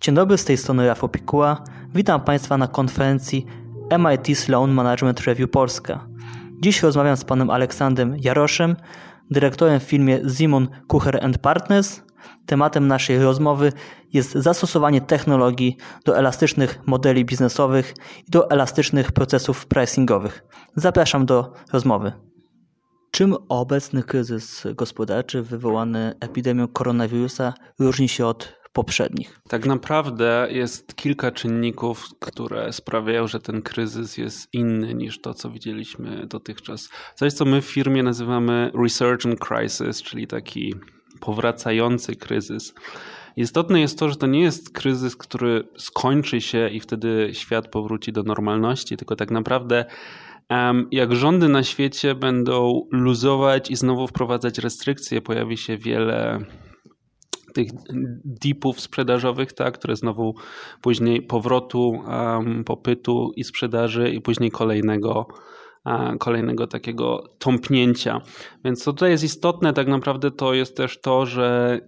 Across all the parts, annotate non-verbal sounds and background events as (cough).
Dzień dobry, z tej strony Rafał Pikuła. Witam Państwa na konferencji MIT Sloan Management Review Polska. Dziś rozmawiam z panem Aleksandrem Jaroszem, dyrektorem w firmie Simon Kucher Partners. Tematem naszej rozmowy jest zastosowanie technologii do elastycznych modeli biznesowych i do elastycznych procesów pricingowych. Zapraszam do rozmowy. Czym obecny kryzys gospodarczy wywołany epidemią koronawirusa różni się od poprzednich? Tak naprawdę jest kilka czynników, które sprawiają, że ten kryzys jest inny niż to, co widzieliśmy dotychczas. Coś, co my w firmie nazywamy resurgent crisis, czyli taki powracający kryzys. Istotne jest to, że to nie jest kryzys, który skończy się i wtedy świat powróci do normalności, tylko tak naprawdę jak rządy na świecie będą luzować i znowu wprowadzać restrykcje, pojawi się wiele tych dipów sprzedażowych, tak, które znowu później powrotu um, popytu i sprzedaży i później kolejnego kolejnego takiego tąpnięcia. Więc co tutaj jest istotne tak naprawdę to jest też to, że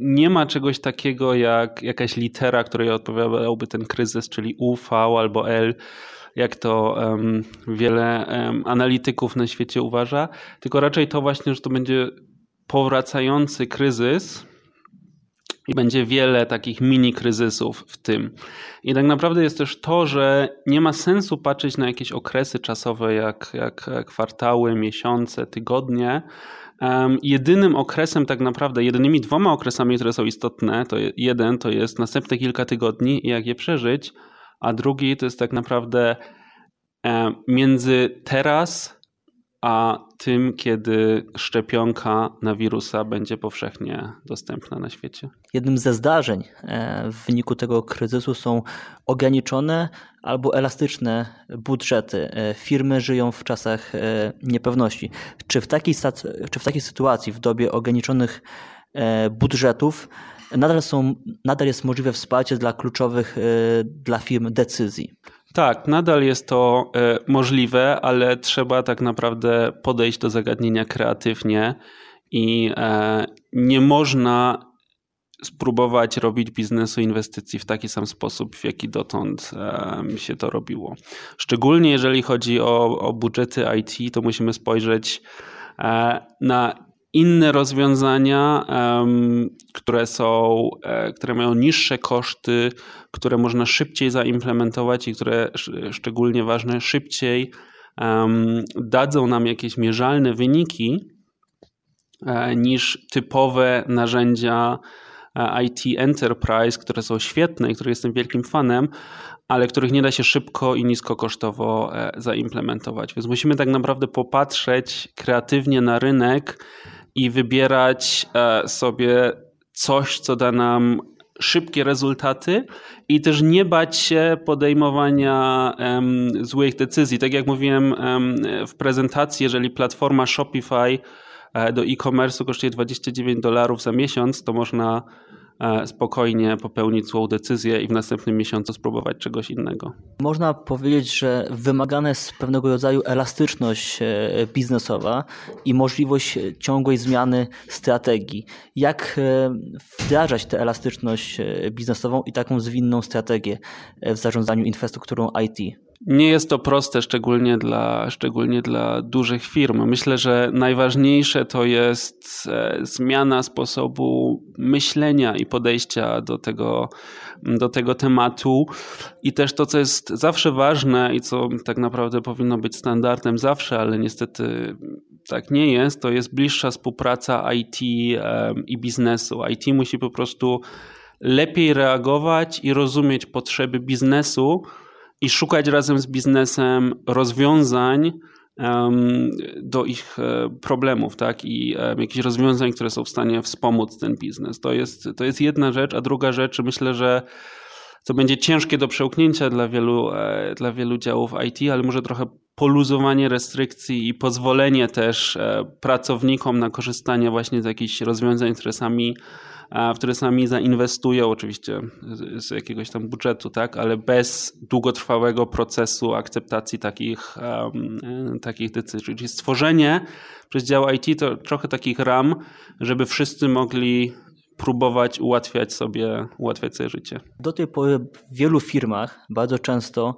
nie ma czegoś takiego jak jakaś litera, której odpowiadałby ten kryzys, czyli U, V albo L, jak to um, wiele um, analityków na świecie uważa, tylko raczej to właśnie, że to będzie powracający kryzys, i będzie wiele takich mini kryzysów w tym. I tak naprawdę jest też to, że nie ma sensu patrzeć na jakieś okresy czasowe, jak, jak kwartały, miesiące, tygodnie. Um, jedynym okresem, tak naprawdę, jedynymi dwoma okresami, które są istotne, to jeden to jest następne kilka tygodni i jak je przeżyć, a drugi to jest tak naprawdę między teraz a tym, kiedy szczepionka na wirusa będzie powszechnie dostępna na świecie. Jednym ze zdarzeń e, w wyniku tego kryzysu są ograniczone albo elastyczne budżety. E, firmy żyją w czasach e, niepewności. Czy w takiej, czy w takiej sytuacji, w dobie ograniczonych budżetów, nadal, są, nadal jest możliwe wsparcie dla kluczowych dla firm decyzji? Tak, nadal jest to e, możliwe, ale trzeba tak naprawdę podejść do zagadnienia kreatywnie i e, nie można spróbować robić biznesu inwestycji w taki sam sposób, w jaki dotąd się to robiło. Szczególnie jeżeli chodzi o, o budżety IT, to musimy spojrzeć e, na inne rozwiązania, które są, e, które mają niższe koszty, które można szybciej zaimplementować i które szczególnie ważne, szybciej dadzą nam jakieś mierzalne wyniki e, niż typowe narzędzia e, IT Enterprise, które są świetne i których jestem wielkim fanem, ale których nie da się szybko i niskokosztowo zaimplementować. Więc musimy tak naprawdę popatrzeć kreatywnie na rynek i wybierać e, sobie coś, co da nam szybkie rezultaty i też nie bać się podejmowania um, złych decyzji. Tak jak mówiłem um, w prezentacji, jeżeli platforma Shopify e, do e-commerce kosztuje 29 dolarów za miesiąc, to można spokojnie popełnić złą decyzję i w następnym miesiącu spróbować czegoś innego. Można powiedzieć, że wymagana jest pewnego rodzaju elastyczność e, biznesowa i możliwość ciągłej zmiany strategii. Jak e, wdrażać tę elastyczność biznesową i taką zwinną strategię w zarządzaniu infrastrukturą IT? Nie jest to proste, szczególnie dla, szczególnie dla dużych firm. Myślę, że najważniejsze to jest e, zmiana sposobu myślenia i podejścia do tego, do tego tematu. I też to, co jest zawsze ważne i co tak naprawdę powinno być standardem zawsze, ale niestety tak nie jest, to jest bliższa współpraca IT i biznesu. IT musi po prostu lepiej reagować i rozumieć potrzeby biznesu i szukać razem z biznesem rozwiązań do ich e, problemów, tak? I jakichś rozwiązań, które są w stanie wspomóc ten biznes. To jest, to jest jedna rzecz, a druga rzecz, myślę, że co będzie ciężkie do przełknięcia dla wielu, e, dla wielu działów IT, ale może trochę poluzowanie restrykcji i pozwolenie też e, pracownikom na korzystanie właśnie z jakichś rozwiązań, które sami w które sami zainwestują, oczywiście z jakiegoś tam budżetu, tak, ale bez długotrwałego procesu akceptacji takich, um, takich decyzji. Czyli stworzenie przez dział IT to trochę takich ram, żeby wszyscy mogli próbować ułatwiać sobie, ułatwiać sobie życie. Do tej pory w wielu firmach bardzo często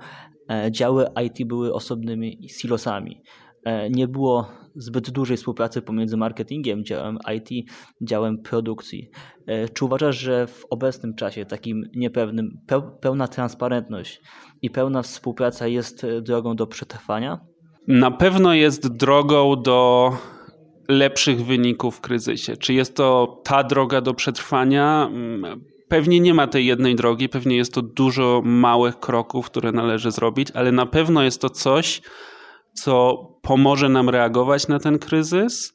e, działy IT były osobnymi silosami. E, nie było zbyt dużej współpracy pomiędzy marketingiem, działem IT, działem produkcji. E, czy uważasz, że w obecnym czasie, takim niepewnym, pełna transparentność i pełna współpraca jest drogą do przetrwania? Na pewno jest drogą do lepszych wyników w kryzysie. Czy jest to ta droga do przetrwania? Mm, pewnie nie ma tej jednej drogi, pewnie jest to dużo małych kroków, które należy zrobić, ale na pewno jest to coś, co pomoże nam reagować na ten kryzys,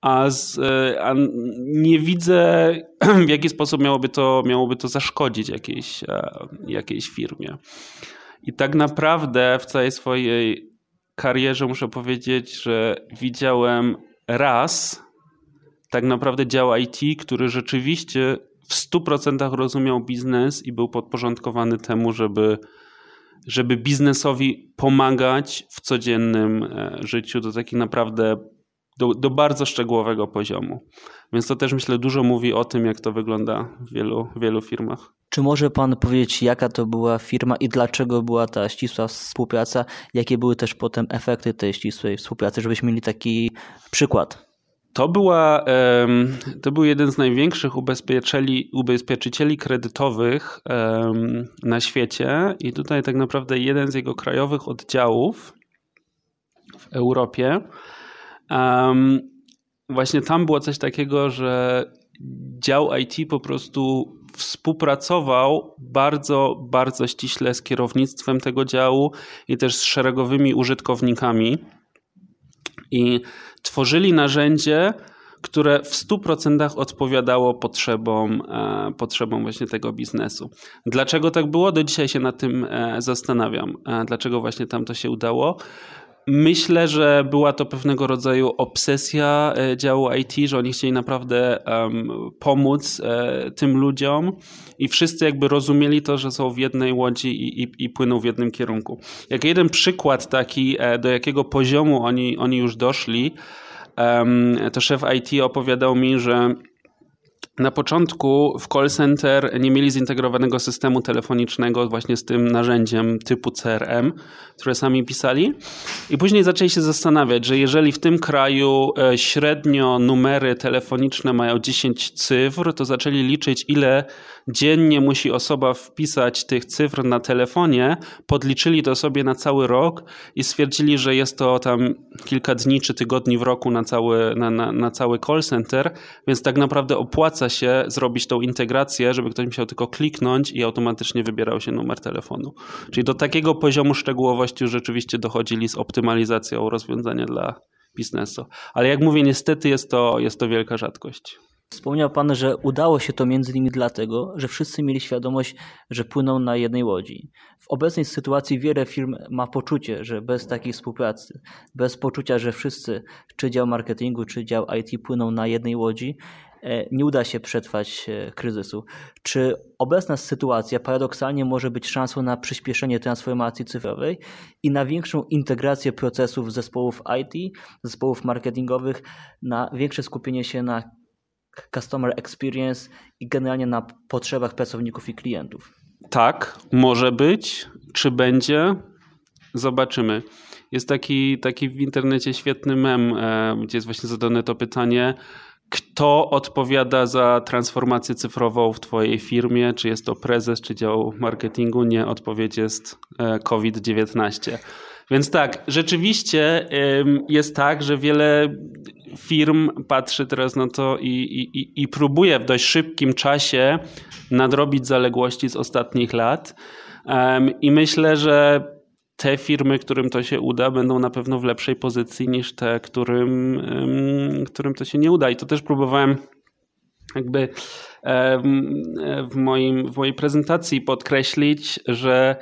a, z, e, a nie widzę, (clears throat) w jaki sposób miałoby to, miałoby to zaszkodzić jakiejś, e, jakiejś firmie. I tak naprawdę w całej swojej karierze muszę powiedzieć, że widziałem raz tak naprawdę dział IT, który rzeczywiście w 100% rozumiał biznes i był podporządkowany temu, żeby, żeby biznesowi pomagać w codziennym e, życiu do takiego naprawdę do, do, bardzo szczegółowego poziomu. Więc to też myślę dużo mówi o tym, jak to wygląda w wielu, wielu firmach. Czy może Pan powiedzieć, jaka to była firma i dlaczego była ta ścisła współpraca? Jakie były też potem efekty tej ścisłej współpracy, żebyśmy mieli taki przykład? To, była, to był jeden z największych ubezpieczycieli, ubezpieczycieli kredytowych na świecie i tutaj tak naprawdę jeden z jego krajowych oddziałów w Europie. Właśnie tam było coś takiego, że dział IT po prostu współpracował bardzo, bardzo ściśle z kierownictwem tego działu i też z szeregowymi użytkownikami i tworzyli narzędzie, które w 100% odpowiadało potrzebom, e, potrzebom właśnie tego biznesu. Dlaczego tak było? Do dzisiaj się nad tym e, zastanawiam. E, dlaczego właśnie tam to się udało? Myślę, że była to pewnego rodzaju obsesja e, działu IT, że oni chcieli naprawdę um, pomóc e, tym ludziom i wszyscy jakby rozumieli to, że są w jednej łodzi i, i, i płyną w jednym kierunku. Jak jeden przykład taki, e, do jakiego poziomu oni, oni już doszli, um, to szef IT opowiadał mi, że na początku w call center nie mieli zintegrowanego systemu telefonicznego właśnie z tym narzędziem typu CRM, które sami pisali. I później zaczęli się zastanawiać, że jeżeli w tym kraju e, średnio numery telefoniczne mają 10 cyfr, to zaczęli liczyć, ile dziennie musi osoba wpisać tych cyfr na telefonie. Podliczyli to sobie na cały rok i stwierdzili, że jest to tam kilka dni czy tygodni w roku na cały, na, na, na cały call center, więc tak naprawdę opłaca opłaca się zrobić tą integrację, żeby ktoś musiał tylko kliknąć i automatycznie wybierał się numer telefonu. Czyli do takiego poziomu szczegółowości już rzeczywiście dochodzili z optymalizacją rozwiązania dla biznesu. Ale jak mówię, niestety jest to, jest to wielka rzadkość. Wspomniał Pan, że udało się to między innymi dlatego, że wszyscy mieli świadomość, że płyną na jednej łodzi. W obecnej sytuacji wiele firm ma poczucie, że bez takiej współpracy, bez poczucia, że wszyscy, czy dział marketingu, czy dział IT płyną na jednej łodzi, nie uda się przetrwać e, kryzysu. Czy obecna sytuacja paradoksalnie może być szansą na przyspieszenie transformacji cyfrowej i na większą integrację procesów zespołów IT, zespołów marketingowych, na większe skupienie się na customer experience i generalnie na potrzebach pracowników i klientów? Tak, może być. Czy będzie? Zobaczymy. Jest taki, taki w internecie świetny mem, e, gdzie jest właśnie zadane to pytanie, kto odpowiada za transformację cyfrową w Twojej firmie? Czy jest to prezes, czy dział marketingu? Nie, odpowiedź jest e, COVID-19. Więc tak, rzeczywiście jest tak, że wiele firm patrzy teraz na to i, i, i próbuje w dość szybkim czasie nadrobić zaległości z ostatnich lat. I myślę, że te firmy, którym to się uda, będą na pewno w lepszej pozycji niż te, którym, którym to się nie uda. I to też próbowałem jakby w, moim, w mojej prezentacji podkreślić, że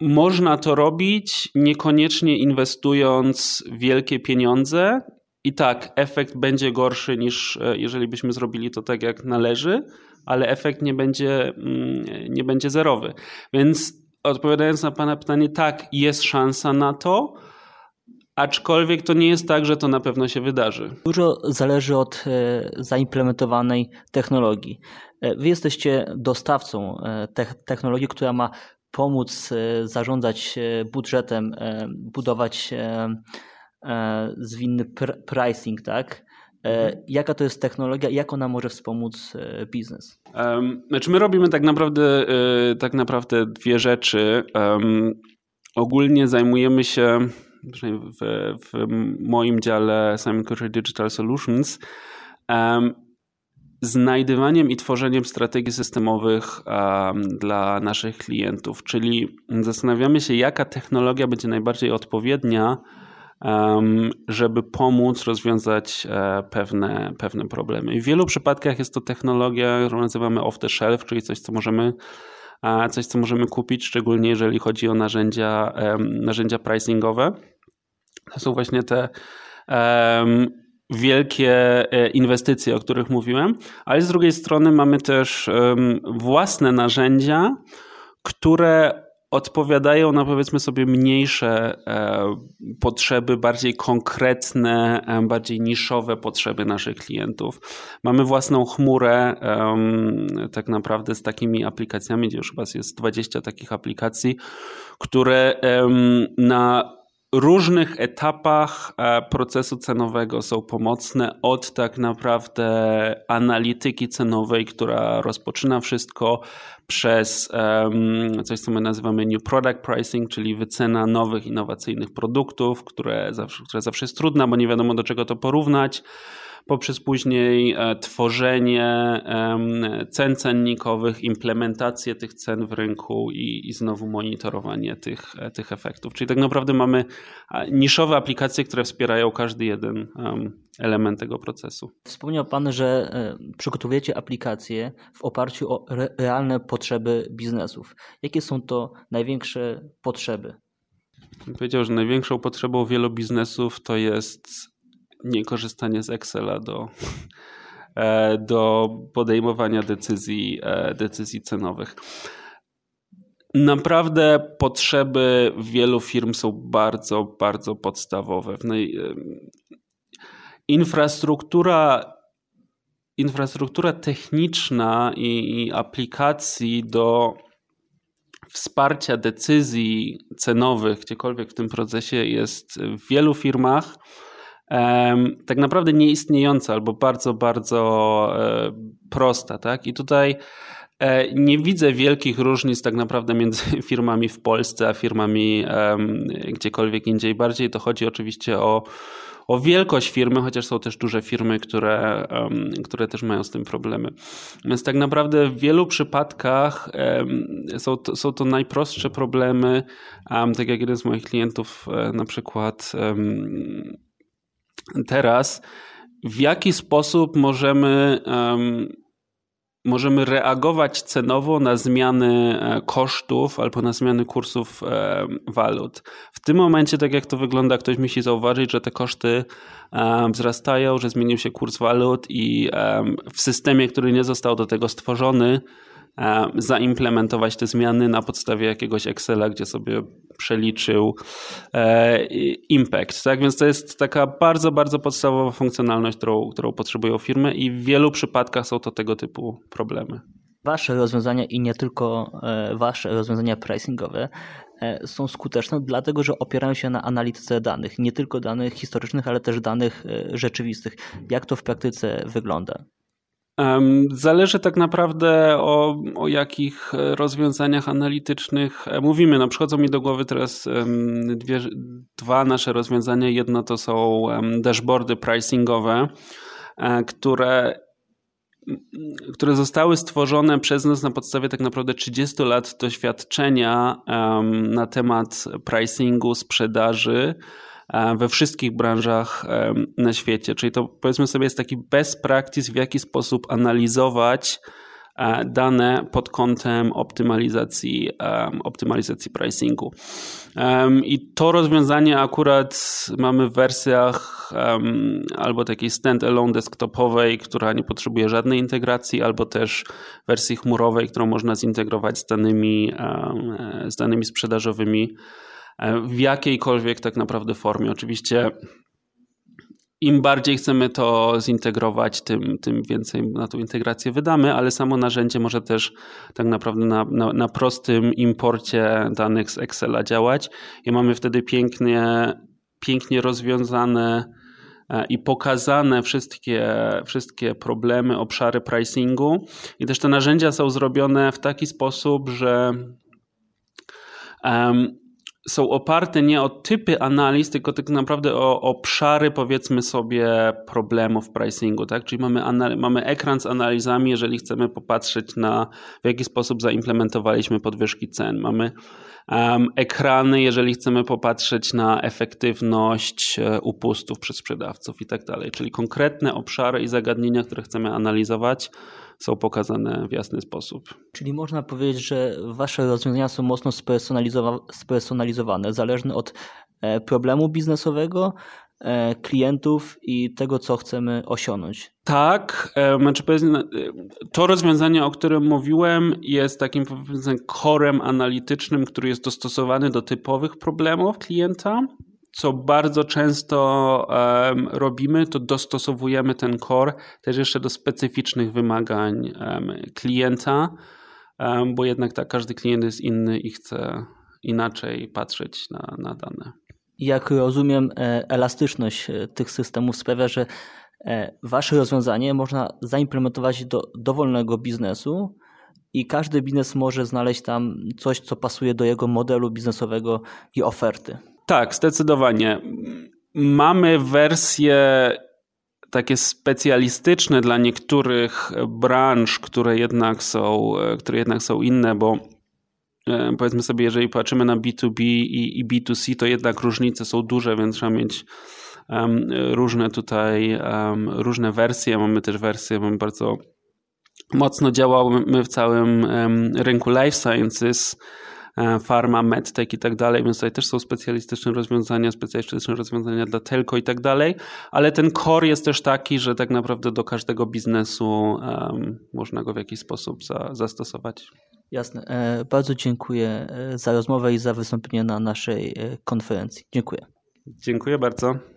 można to robić niekoniecznie inwestując wielkie pieniądze. I tak, efekt będzie gorszy niż e, jeżeli byśmy zrobili to tak, jak należy, ale efekt nie będzie, mm, nie będzie zerowy. Więc odpowiadając na Pana pytanie, tak, jest szansa na to, Aczkolwiek to nie jest tak, że to na pewno się wydarzy. Dużo zależy od e, zaimplementowanej technologii. E, wy jesteście dostawcą e, technologii, która ma pomóc zarządzać budżetem, budować zwinny pricing, tak? Mhm. Jaka to jest technologia jak ona może wspomóc biznes? Znaczy my robimy tak naprawdę, tak naprawdę dwie rzeczy. Ogólnie zajmujemy się w, w moim dziale Simon Kucher Digital Solutions, znajdywaniem i tworzeniem strategii systemowych dla naszych klientów, czyli zastanawiamy się, jaka technologia będzie najbardziej odpowiednia, żeby pomóc rozwiązać e, pewne, pewne problemy. I w wielu przypadkach jest to technologia, którą nazywamy off the shelf, czyli coś, co możemy coś, co możemy kupić, szczególnie jeżeli chodzi o narzędzia, narzędzia pricingowe. To są właśnie te wielkie e, inwestycje, o których mówiłem, ale z drugiej strony mamy też własne narzędzia, które odpowiadają na powiedzmy sobie mniejsze e, potrzeby, bardziej konkretne, e, bardziej niszowe potrzeby naszych klientów. Mamy własną chmurę tak naprawdę z takimi aplikacjami, gdzie już chyba jest 20 takich aplikacji, które na różnych etapach e, procesu cenowego są pomocne, od tak naprawdę analityki cenowej, która rozpoczyna wszystko, przez coś, co my nazywamy New Product Pricing, czyli wycena nowych, innowacyjnych produktów, które zawsze, które zawsze jest trudna, bo nie wiadomo do czego to porównać poprzez później e, tworzenie cen cennikowych, implementację tych cen w rynku i, i znowu monitorowanie tych, e, tych efektów. Czyli tak naprawdę mamy niszowe aplikacje, które wspierają każdy jeden element tego procesu. Wspomniał Pan, że e, przygotowujecie aplikacje w oparciu o realne potrzeby biznesów. Jakie są to największe potrzeby? Powiedział, że największą potrzebą wielu biznesów to jest niekorzystanie z Excela do, (laughs) e, do podejmowania decyzji, e, decyzji cenowych. Naprawdę potrzeby wielu firm są bardzo, bardzo podstawowe. E, infrastruktura, infrastruktura techniczna i, i aplikacji do wsparcia decyzji cenowych, gdziekolwiek w tym procesie jest w wielu firmach tak naprawdę nieistniejąca albo bardzo, bardzo e, prosta. Tak? I tutaj e, nie widzę wielkich różnic tak naprawdę między (laughs) firmami w Polsce a firmami gdziekolwiek indziej. Bardziej to chodzi oczywiście o, o wielkość firmy, chociaż są też duże firmy, które, które też mają z tym problemy. Więc tak naprawdę w wielu przypadkach są to, są to najprostsze problemy. Tak jak jeden z moich klientów e, na przykład teraz, w jaki sposób możemy, um, możemy reagować cenowo na zmiany e, kosztów albo na zmiany kursów um, walut. W tym momencie, tak jak to wygląda, ktoś musi zauważyć, że te koszty um, wzrastają, że zmienił się kurs walut i w systemie, który nie został do tego stworzony, zaimplementować te zmiany na podstawie jakiegoś Excela, gdzie sobie przeliczył e, impact. Tak więc to jest taka bardzo, bardzo podstawowa funkcjonalność, którą, którą potrzebują firmy i w wielu przypadkach są to tego typu problemy. Wasze rozwiązania i nie tylko e, wasze rozwiązania pricingowe są skuteczne, dlatego że opierają się na analityce danych, nie tylko danych historycznych, ale też danych rzeczywistych. Jak to w praktyce wygląda? Zależy tak naprawdę o, o jakich rozwiązaniach analitycznych e, mówimy. No, przychodzą mi do głowy teraz dwie, dwa nasze rozwiązania. Jedno to są dashboardy pricingowe, e, które które zostały stworzone przez nas na podstawie tak naprawdę 30 lat doświadczenia na temat pricingu, sprzedaży E, we wszystkich branżach e, na świecie. Czyli to powiedzmy sobie jest taki best practice, w jaki sposób analizować e, dane pod kątem optymalizacji, optymalizacji pricingu. I to rozwiązanie akurat mamy w wersjach albo takiej stand-alone desktopowej, która nie potrzebuje żadnej integracji, albo też wersji chmurowej, którą można zintegrować z danymi, z danymi sprzedażowymi w jakiejkolwiek tak naprawdę formie. Oczywiście im bardziej chcemy to zintegrować, tym, tym więcej na tą integrację wydamy, ale samo narzędzie może też tak naprawdę na, na, na prostym imporcie danych z Excela działać i mamy wtedy pięknie, pięknie rozwiązane e, i pokazane wszystkie, wszystkie problemy, obszary pricingu. I też te narzędzia są zrobione w taki sposób, że um, są oparte nie o typy analiz, tylko tak naprawdę o obszary, powiedzmy sobie, problemów pricingu. Tak? Czyli mamy, mamy ekran z analizami, jeżeli chcemy popatrzeć na w jaki sposób zaimplementowaliśmy podwyżki cen. Mamy ekrany, jeżeli chcemy popatrzeć na efektywność e, upustów przez sprzedawców i tak dalej. Czyli konkretne obszary i zagadnienia, które chcemy analizować są pokazane w jasny sposób. Czyli można powiedzieć, że wasze rozwiązania są mocno spersonalizowane, zależne od e, problemu biznesowego, klientów i tego, co chcemy osiągnąć. Tak, e, znaczy to rozwiązanie, o którym mówiłem, jest takim korem analitycznym, który jest dostosowany do typowych problemów klienta co bardzo często robimy, to dostosowujemy ten core też jeszcze do specyficznych wymagań klienta, bo jednak tak, każdy klient jest inny i chce inaczej patrzeć na, na dane. Jak rozumiem, e, elastyczność e, tych systemów sprawia, że e, wasze rozwiązanie można zaimplementować do dowolnego biznesu i każdy biznes może znaleźć tam coś, co pasuje do jego modelu biznesowego i oferty. Tak, zdecydowanie. Mamy wersje takie specjalistyczne dla niektórych branż, które jednak są, które jednak są inne, bo powiedzmy sobie, jeżeli patrzymy na B2B i, i B2C, to jednak różnice są duże, więc trzeba mieć um, różne tutaj, um, różne wersje. Mamy też wersje, mamy bardzo mocno działamy w całym um, rynku life sciences, E, pharma, medtech i tak dalej, więc tutaj też są specjalistyczne rozwiązania, specjalistyczne rozwiązania dla telco i tak dalej, ale ten core jest też taki, że tak naprawdę do każdego biznesu um, można go w jakiś sposób za, zastosować. Jasne. E, bardzo dziękuję e, za rozmowę i za wystąpienie na naszej konferencji. Dziękuję. Dziękuję bardzo.